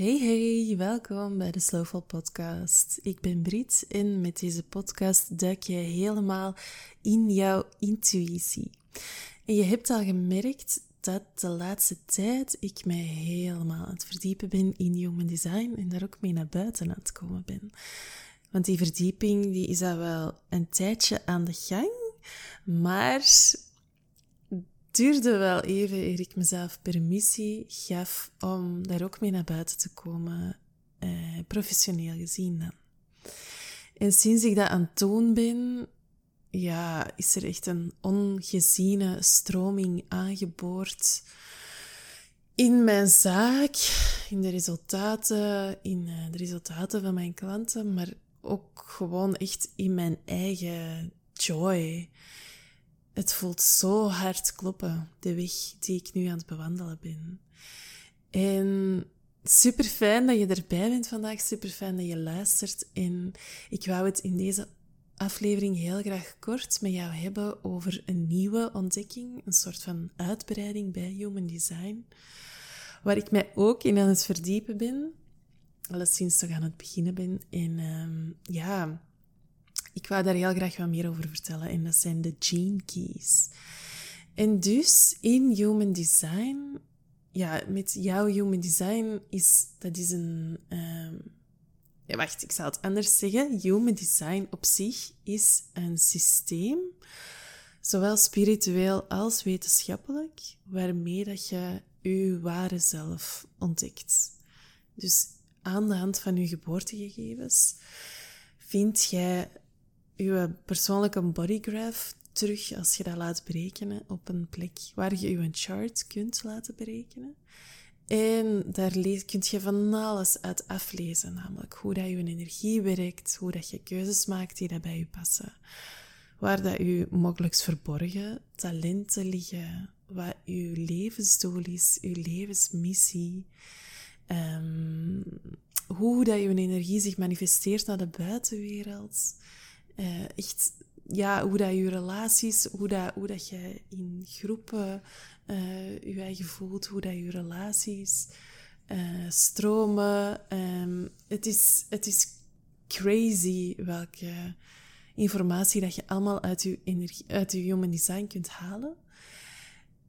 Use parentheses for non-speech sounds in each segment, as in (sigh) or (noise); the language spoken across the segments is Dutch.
Hey hey, welkom bij de Slowful Podcast. Ik ben Brit en met deze podcast duik je helemaal in jouw intuïtie. En je hebt al gemerkt dat de laatste tijd ik mij helemaal aan het verdiepen ben in human design en daar ook mee naar buiten aan het komen ben. Want die verdieping die is al wel een tijdje aan de gang, maar duurde wel even eer ik mezelf permissie gaf om daar ook mee naar buiten te komen, eh, professioneel gezien dan. En sinds ik dat aan het doen ben, ja, is er echt een ongeziene stroming aangeboord in mijn zaak, in de resultaten, in eh, de resultaten van mijn klanten, maar ook gewoon echt in mijn eigen joy. Het voelt zo hard kloppen, de weg die ik nu aan het bewandelen ben. En super fijn dat je erbij bent vandaag, super fijn dat je luistert. En ik wou het in deze aflevering heel graag kort met jou hebben over een nieuwe ontdekking, een soort van uitbreiding bij Human Design, waar ik mij ook in aan het verdiepen ben, alleszins toch aan het beginnen ben. En um, ja, ik wou daar heel graag wat meer over vertellen. En dat zijn de gene keys. En dus in human design, ja, met jouw human design is dat is een. Um, ja, wacht, ik zal het anders zeggen. Human design op zich is een systeem, zowel spiritueel als wetenschappelijk, waarmee dat je je ware zelf ontdekt. Dus aan de hand van je geboortegegevens vind jij je persoonlijke bodygraph terug als je dat laat berekenen op een plek waar je je chart kunt laten berekenen. En daar kun je van alles uit aflezen, namelijk hoe dat je energie werkt, hoe dat je keuzes maakt die dat bij je passen, waar dat je mogelijk verborgen talenten liggen, wat je levensdoel is, je levensmissie, um, hoe dat je energie zich manifesteert naar de buitenwereld. Uh, ja, hoe dat je relaties, hoe dat, hoe dat je in groepen uh, je eigen voelt, hoe dat je relaties uh, stromen. Um, het, is, het is crazy welke informatie dat je allemaal uit je, energie, uit je human design kunt halen.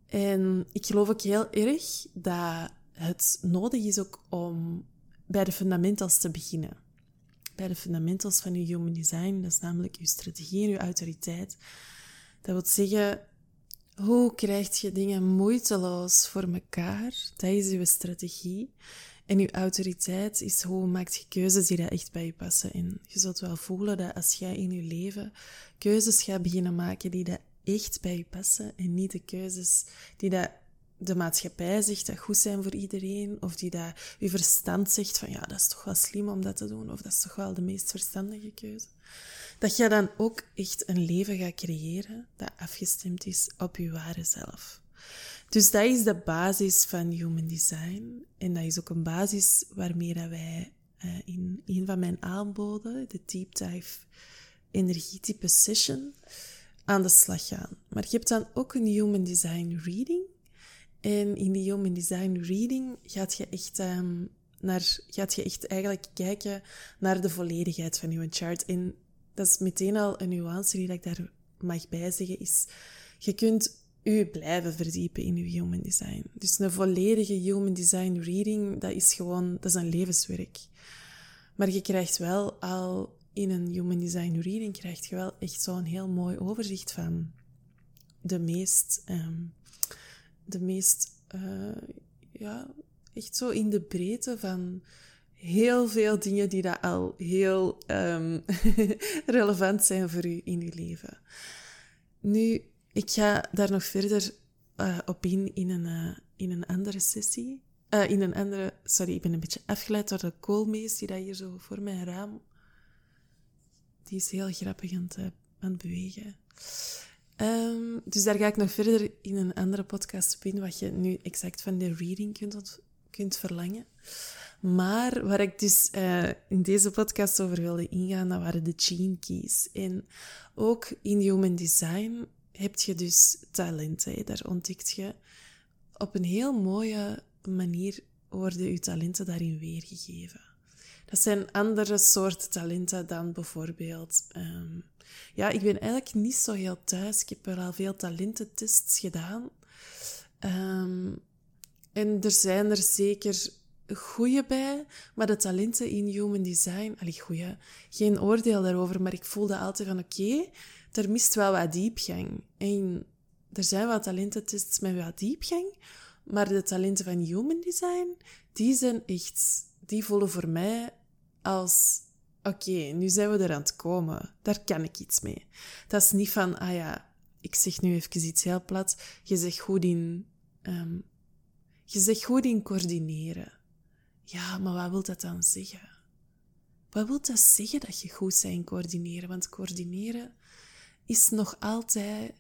En ik geloof ook heel erg dat het nodig is ook om bij de fundamentals te beginnen bij de fundamentals van je human design. Dat is namelijk je strategie en je autoriteit. Dat wil zeggen, hoe krijg je dingen moeiteloos voor elkaar? Dat is je strategie. En je autoriteit is hoe maak je keuzes die dat echt bij je passen. En je zult wel voelen dat als jij in je leven keuzes gaat beginnen maken die dat echt bij je passen en niet de keuzes die dat de maatschappij zegt dat goed zijn voor iedereen, of die dat je verstand zegt van ja, dat is toch wel slim om dat te doen, of dat is toch wel de meest verstandige keuze. Dat je dan ook echt een leven gaat creëren dat afgestemd is op je ware zelf. Dus dat is de basis van Human Design. En dat is ook een basis waarmee dat wij uh, in een van mijn aanboden, de Deep Dive Energietype Session, aan de slag gaan. Maar je hebt dan ook een Human Design Reading. En in die Human Design Reading gaat je echt, um, naar, gaat je echt eigenlijk kijken naar de volledigheid van je chart. En dat is meteen al een nuance die ik daar mag bijzeggen, is je kunt u blijven verdiepen in je human design. Dus een volledige human design reading, dat is gewoon, dat is een levenswerk. Maar je krijgt wel al in een human design reading, krijg je wel echt zo'n heel mooi overzicht van de meest um, de meest, uh, ja, echt zo in de breedte van heel veel dingen die dat al heel um, (laughs) relevant zijn voor u in uw leven. Nu, ik ga daar nog verder uh, op in in een, uh, in een andere sessie. in een andere, sorry, ik ben een beetje afgeleid door de koolmees die dat hier zo voor mijn raam. Die is heel grappig aan het, aan het bewegen. Um, dus daar ga ik nog verder in een andere podcast in, wat je nu exact van de reading kunt, kunt verlangen. Maar waar ik dus uh, in deze podcast over wilde ingaan, dat waren de gene keys. En ook in human design heb je dus talenten. Daar ontdekt je op een heel mooie manier worden uw talenten daarin weergegeven. Dat zijn andere soorten talenten dan bijvoorbeeld... ehm, ja, ik ben eigenlijk niet zo heel thuis. Ik heb wel al veel talententests gedaan. Ehm, en er zijn er zeker goede bij, maar de talenten in human design, allee, goeie, geen oordeel daarover, maar ik voelde altijd van oké, er mist wel wat diepgang. En er zijn wel talententests met wat diepgang, maar de talenten van human design, die zijn echt, die voelen voor mij als oké, nu zijn we er aan het komen. Daar kan ik iets mee. Dat is niet van, ah ja, ik zeg nu even iets heel plat. Je zegt goed in, ehm, je zegt goed in coördineren. Ja, maar wat wil dat dan zeggen? Wat wil dat zeggen dat je goed bent in coördineren? Want coördineren is nog altijd,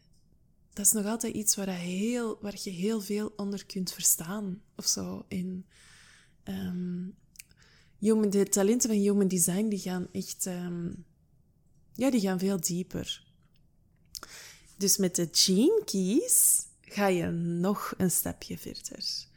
dat is nog altijd iets waar, heel, waar je heel veel onder kunt verstaan of zo. In, ehm, human, de talenten van human design die gaan echt, ehm, ja, die gaan veel dieper. Dus met de gene keys ga je nog een stapje verder.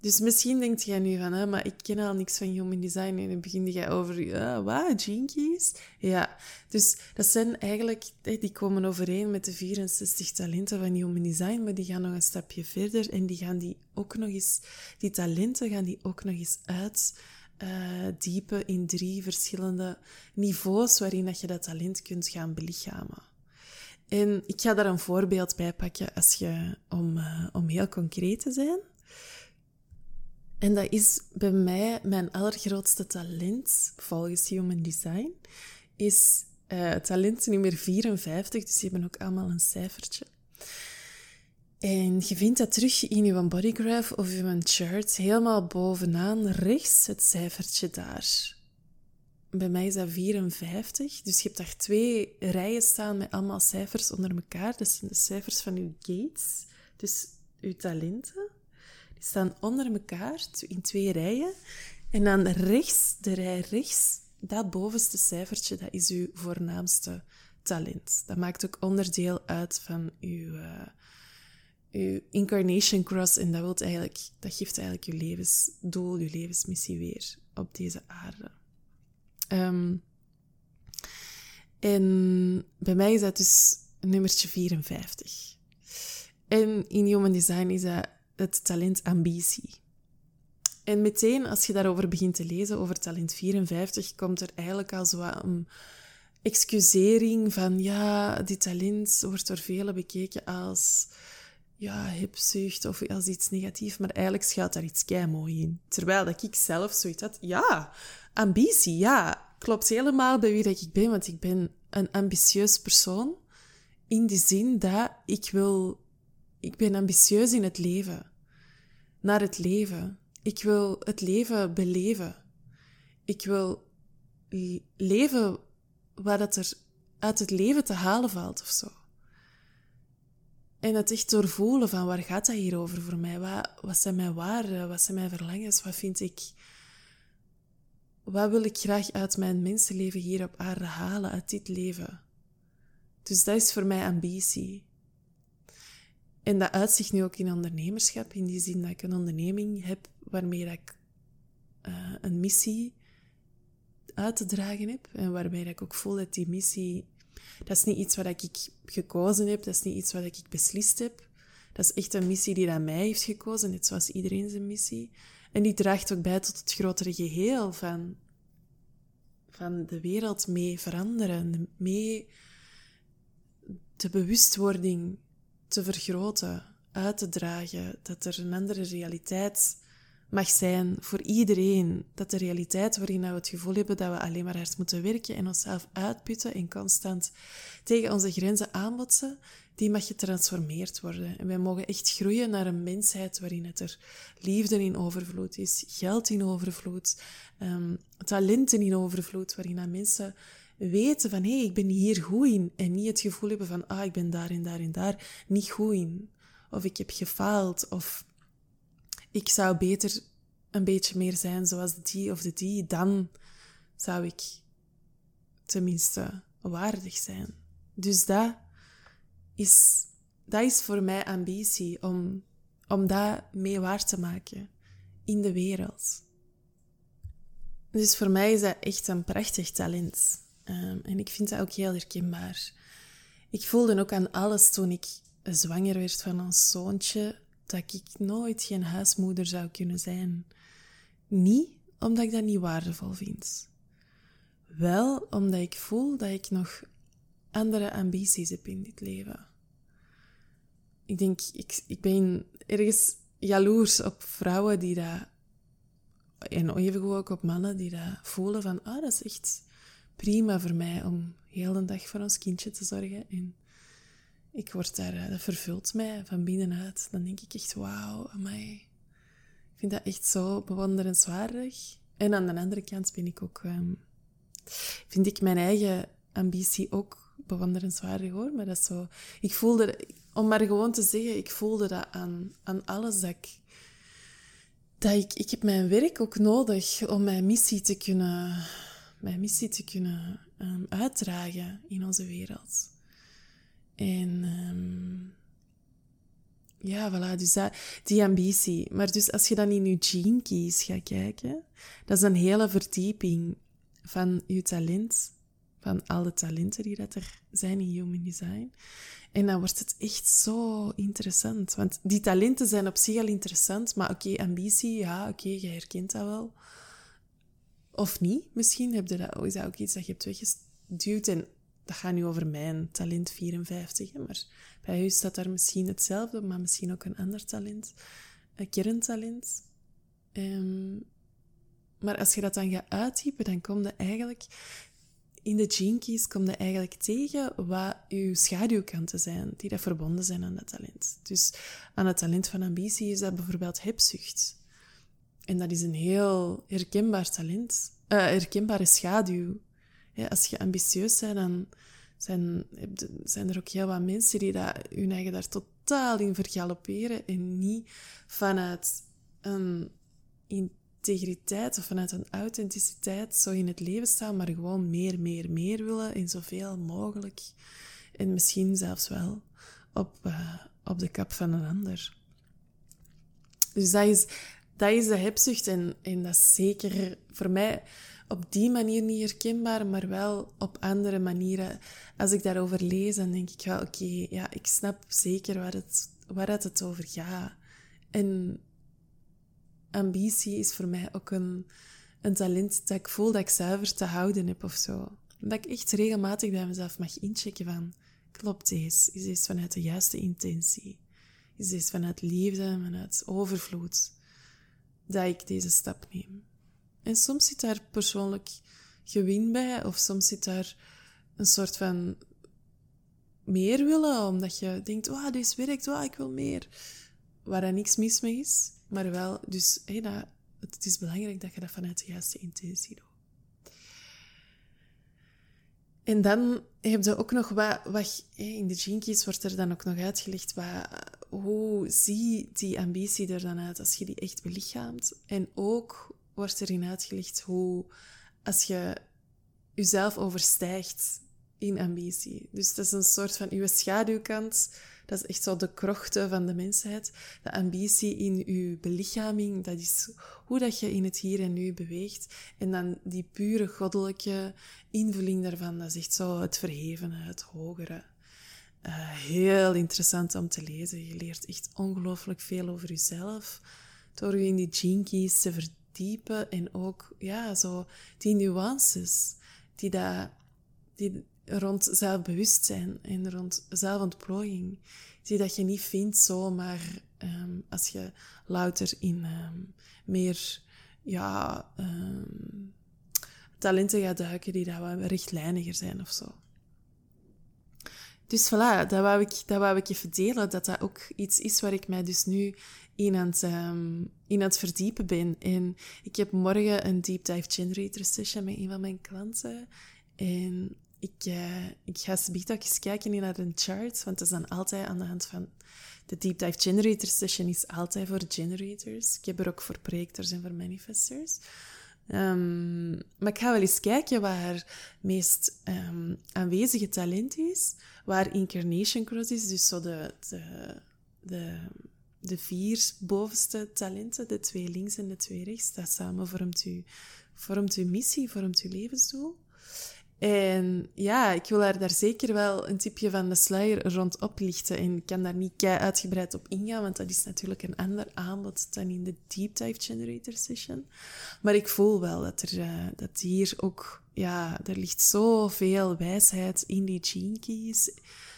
Dus misschien denkt jij nu van, hè, maar ik ken al niks van human design. En dan begin je over, ja, wat, keys? Ja, dus dat zijn eigenlijk, die komen overeen met de 64 talenten van human design, maar die gaan nog een stapje verder en die gaan die ook nog eens, die talenten gaan die ook nog eens uit uh, diepen in drie verschillende niveaus waarin dat je dat talent kunt gaan belichamen. En ik ga daar een voorbeeld bij pakken als je, om, uh, om heel concreet te zijn. En dat is bij mij mijn allergrootste talent, volgens Human Design, is uh, talent nummer 54. Dus die hebben ook allemaal een cijfertje. En je vindt dat terug in je bodygraph of je chart, helemaal bovenaan rechts het cijfertje daar. Bij mij is dat 54, dus je hebt daar twee rijen staan met allemaal cijfers onder elkaar. Dat zijn de cijfers van je gates, dus je talenten. Die staan onder elkaar in twee rijen. En dan rechts, de rij rechts, dat bovenste cijfertje, dat is uw voornaamste talent. Dat maakt ook onderdeel uit van uw, uh, uw incarnation cross. En dat, wilt eigenlijk, dat geeft eigenlijk je levensdoel, je levensmissie weer op deze aarde. Ehm, en bij mij is dat dus nummertje 54. En in Human Design is dat het talent ambitie. En meteen als je daarover begint te lezen, over talent 54, komt er eigenlijk al zo een excusering van ja, dit talent wordt door velen bekeken als ja, hebzucht of als iets negatiefs, maar eigenlijk schuilt daar iets mooi in. Terwijl dat ik zelf zoiets had, ja, ambitie, ja, klopt helemaal bij wie dat ik ben, want ik ben een ambitieus persoon in die zin dat ik wil, ik ben ambitieus in het leven, naar het leven. Ik wil het leven beleven. Ik wil leven waar dat er uit het leven te halen valt of zo. En het echt doorvoelen van waar gaat dat hier over voor mij? Wat, wat zijn mijn waarden? Wat zijn mijn verlangens? Wat vind ik... Wat wil ik graag uit mijn mensenleven hier op aarde halen, uit dit leven? Dus dat is voor mij ambitie. En dat uitzicht nu ook in ondernemerschap, in die zin dat ik een onderneming heb waarmee ik uh, een missie uit te dragen heb. En dat ik ook voel dat die missie dat is niet iets wat ik gekozen heb, dat is niet iets wat ik beslist heb. Dat is echt een missie die aan mij heeft gekozen, net zoals iedereen zijn missie. En die draagt ook bij tot het grotere geheel van, van de wereld mee veranderen, mee de bewustwording te vergroten, uit te dragen, dat er een andere realiteit mag zijn voor iedereen. Dat de realiteit waarin we het gevoel hebben dat we alleen maar hard moeten werken en onszelf uitputten en constant tegen onze grenzen aanbotsen, die mag getransformeerd worden. En wij mogen echt groeien naar een mensheid waarin het er liefde in overvloed is, geld in overvloed, um, talenten in overvloed, waarin mensen weten van hé, hey, ik ben hier goed in en niet het gevoel hebben van ah, ik ben daar en daar en daar niet goed in. Of ik heb gefaald of ik zou beter een beetje meer zijn zoals die of de die, dan zou ik tenminste waardig zijn. Dus dat is, dat is voor mij ambitie, om, om dat mee waar te maken in de wereld. Dus voor mij is dat echt een prachtig talent. Ehm, en ik vind dat ook heel herkenbaar. Ik voelde ook aan alles toen ik zwanger werd van ons zoontje, dat ik nooit geen huismoeder zou kunnen zijn. Niet omdat ik dat niet waardevol vind. Wel omdat ik voel dat ik nog andere ambities heb in dit leven. Ik denk, ik, ik ben ergens jaloers op vrouwen die dat... En even ook op mannen die dat voelen van... Ah, dat is echt prima voor mij om heel de dag voor ons kindje te zorgen. En ik word daar... Eh, dat vervult mij van binnenuit. Dan denk ik echt, wauw, amai. Ik vind dat echt zo bewonderenswaardig. En aan de andere kant ben ik ook... Um, vind ik mijn eigen ambitie ook bewonderenswaardig hoor. Maar dat is zo... Ik voelde... Om maar gewoon te zeggen, ik voelde dat aan, aan alles dat ik... Ik... Heb mijn werk ook nodig om mijn missie te kunnen... Mijn missie te kunnen um, uitdragen in onze wereld. En... Um, ja, voilà, dus dat, die ambitie. Maar dus als je dan in je gene keys gaat kijken, dat is een hele verdieping van je talent, van alle talenten die dat er zijn in human design. En dan wordt het echt zo interessant. Want die talenten zijn op zich al interessant, maar oké, ambitie, ja, oké, je herkent dat wel. Of niet, misschien heb je dat, is dat ook iets dat je hebt weggeduwd. En dat gaat nu over mijn talent 54, maar bij u staat daar misschien hetzelfde, maar misschien ook een ander talent, een kerntalent. Um, maar als je dat dan gaat uittypen, dan kom je eigenlijk in de keys kom eigenlijk tegen wat je schaduwkanten zijn, die dat verbonden zijn aan dat talent. Dus aan het talent van ambitie is dat bijvoorbeeld hebzucht. En dat is een heel herkenbaar talent, uh, herkenbare schaduw. Als je ambitieus bent, dan zijn, zijn er ook heel wat mensen die dat, hun eigen daar totaal in vergalopperen en niet vanuit een integriteit of vanuit een authenticiteit zo in het leven staan, maar gewoon meer, meer, meer willen en zoveel mogelijk. En misschien zelfs wel op, uh, op de kap van een ander. Dus dat is, dat is de hebzucht en, en dat is zeker voor mij op die manier niet herkenbaar, maar wel op andere manieren. Als ik daarover lees, dan denk ik wel, oké, ja, ik snap zeker waar het, waar het over gaat. En ambitie is voor mij ook een, een talent dat ik voel dat ik zuiver te houden heb of zo. Dat ik echt regelmatig bij mezelf mag inchecken van, klopt deze? Is deze vanuit de juiste intentie? Is deze vanuit liefde, vanuit overvloed? Dat ik deze stap neem. En soms zit daar persoonlijk gewin bij, of soms zit daar een soort van meer willen, omdat je denkt, oh, deze werkt, ik wil meer. Waar er niks mis mee is. Maar wel, dus hey, dat, het is belangrijk dat je dat vanuit de juiste intentie doet. En dan heb je ook nog wat, wat in de jinkies wordt er dan ook nog uitgelegd wat, hoe zie die ambitie er dan uit als je die echt belichaamt. En ook wordt erin uitgelegd hoe als je jezelf overstijgt in ambitie. Dus dat is een soort van uw schaduwkant dat is echt zo de krochten van de mensheid. De ambitie in uw belichaming, dat is hoe dat je in het hier en nu beweegt. En dan die pure goddelijke invulling daarvan, dat is echt zo het verhevene, het hogere. Uh, heel interessant om te lezen. Je leert echt ongelooflijk veel over jezelf. Door je in die gene te verdiepen en ook ja, zo die nuances die, dat, die rond zelfbewustzijn en rond zelfontplooiing. Zie dat je niet vindt zomaar um, als je louter in um, meer ja, um, talenten gaat duiken die dat wat rechtlijniger zijn of zo. Dus voilà, dat wou, ik, dat wou ik even delen, dat dat ook iets is waar ik mij dus nu in het, in aan het verdiepen ben. En ik heb morgen een Deep Dive Generator session met een van mijn klanten. En ik, uh, ik ga ook eens kijken naar een chart, want dat is dan altijd aan de hand van... De Deep Dive Generator Session is altijd voor generators. Ik heb er ook voor projectors en voor manifestors. Um, maar ik ga wel eens kijken waar meest um, aanwezige talent is, waar incarnation cross is, dus zo de, de, de de vier bovenste talenten, de twee links en de twee rechts, dat samen vormt uw, vormt uw missie, vormt uw levensdoel. En ja, ik wil daar, daar zeker wel een tipje van de sluier rond oplichten. En ik kan daar niet uitgebreid op ingaan, want dat is natuurlijk een ander aanbod dan in de Deep Dive Generator Session. Maar ik voel wel dat, er, uh, dat hier ook, ja, er ligt zoveel wijsheid in die keys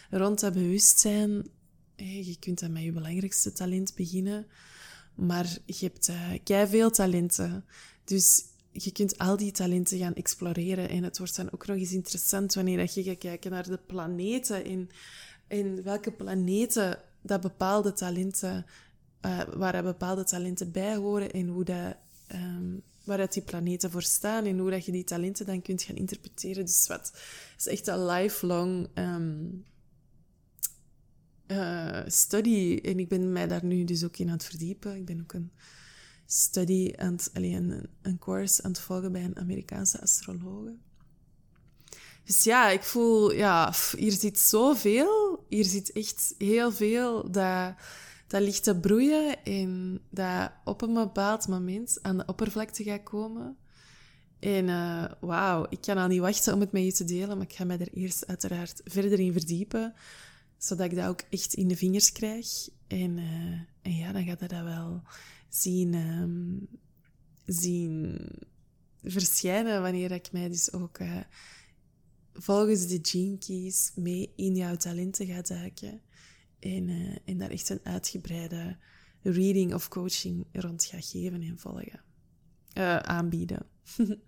rond dat bewustzijn. Je kunt dan met je belangrijkste talent beginnen, maar je hebt uh, kei veel talenten. Dus je kunt al die talenten gaan exploreren. En het wordt dan ook nog eens interessant wanneer je gaat kijken naar de planeten. In, in welke planeten dat bepaalde talenten, uh, waar bepaalde talenten bij horen en hoe dat, um, waar dat die planeten voor staan en hoe dat je die talenten dan kunt gaan interpreteren. Dus wat is echt een lifelong um, uh, study. En ik ben mij daar nu dus ook in aan het verdiepen. Ik ben ook een study aan een, een course aan het volgen bij een Amerikaanse astrologe. Dus ja, ik voel, ja, hier zit zoveel. Hier zit echt heel veel dat, dat ligt te broeien en dat op een bepaald moment aan de oppervlakte gaat komen. En uh, wauw, ik kan al niet wachten om het met je te delen, maar ik ga mij er eerst uiteraard verder in verdiepen, zodat ik dat ook echt in de vingers krijg. En, uh, en ja, dan gaat dat wel zien, um, zien verschijnen wanneer ik mij dus ook uh, volgens de gene keys mee in jouw talenten ga duiken. En, uh, en daar echt een uitgebreide reading of coaching rond ga geven en volgen. Aanbieden. (laughs)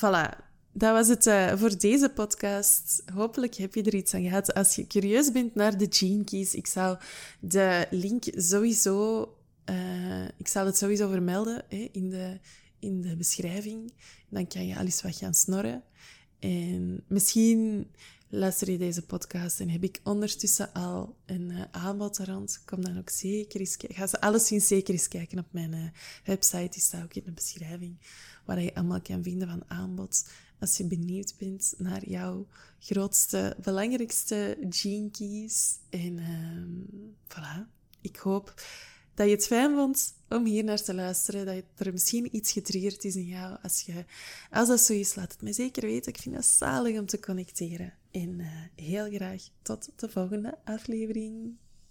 voilà. Dat was het uh, voor deze podcast. Hopelijk heb je er iets aan gehad. Als je curieus bent naar de Gene Keys, ik zal de link sowieso uh, ik zal het sowieso vermelden hè, in, de, in de beschrijving. Dan kan je alles wat gaan snorren. En misschien luister je deze podcast en heb ik ondertussen al een uh, aanbod rond. Kom dan ook zeker eens kijken. Ga ze alleszins zeker eens kijken op mijn website. Die staat ook in de beschrijving. Waar je allemaal kan vinden van aanbod. Als je benieuwd bent naar jouw grootste, belangrijkste gene keys. En uh, voilà. Ik hoop dat je het fijn vond om hier naar te luisteren, dat er misschien iets getriggerd is in jou. Als, je, als dat zo is, laat het mij zeker weten. Ik vind het zalig om te connecteren. En uh, heel graag tot de volgende aflevering.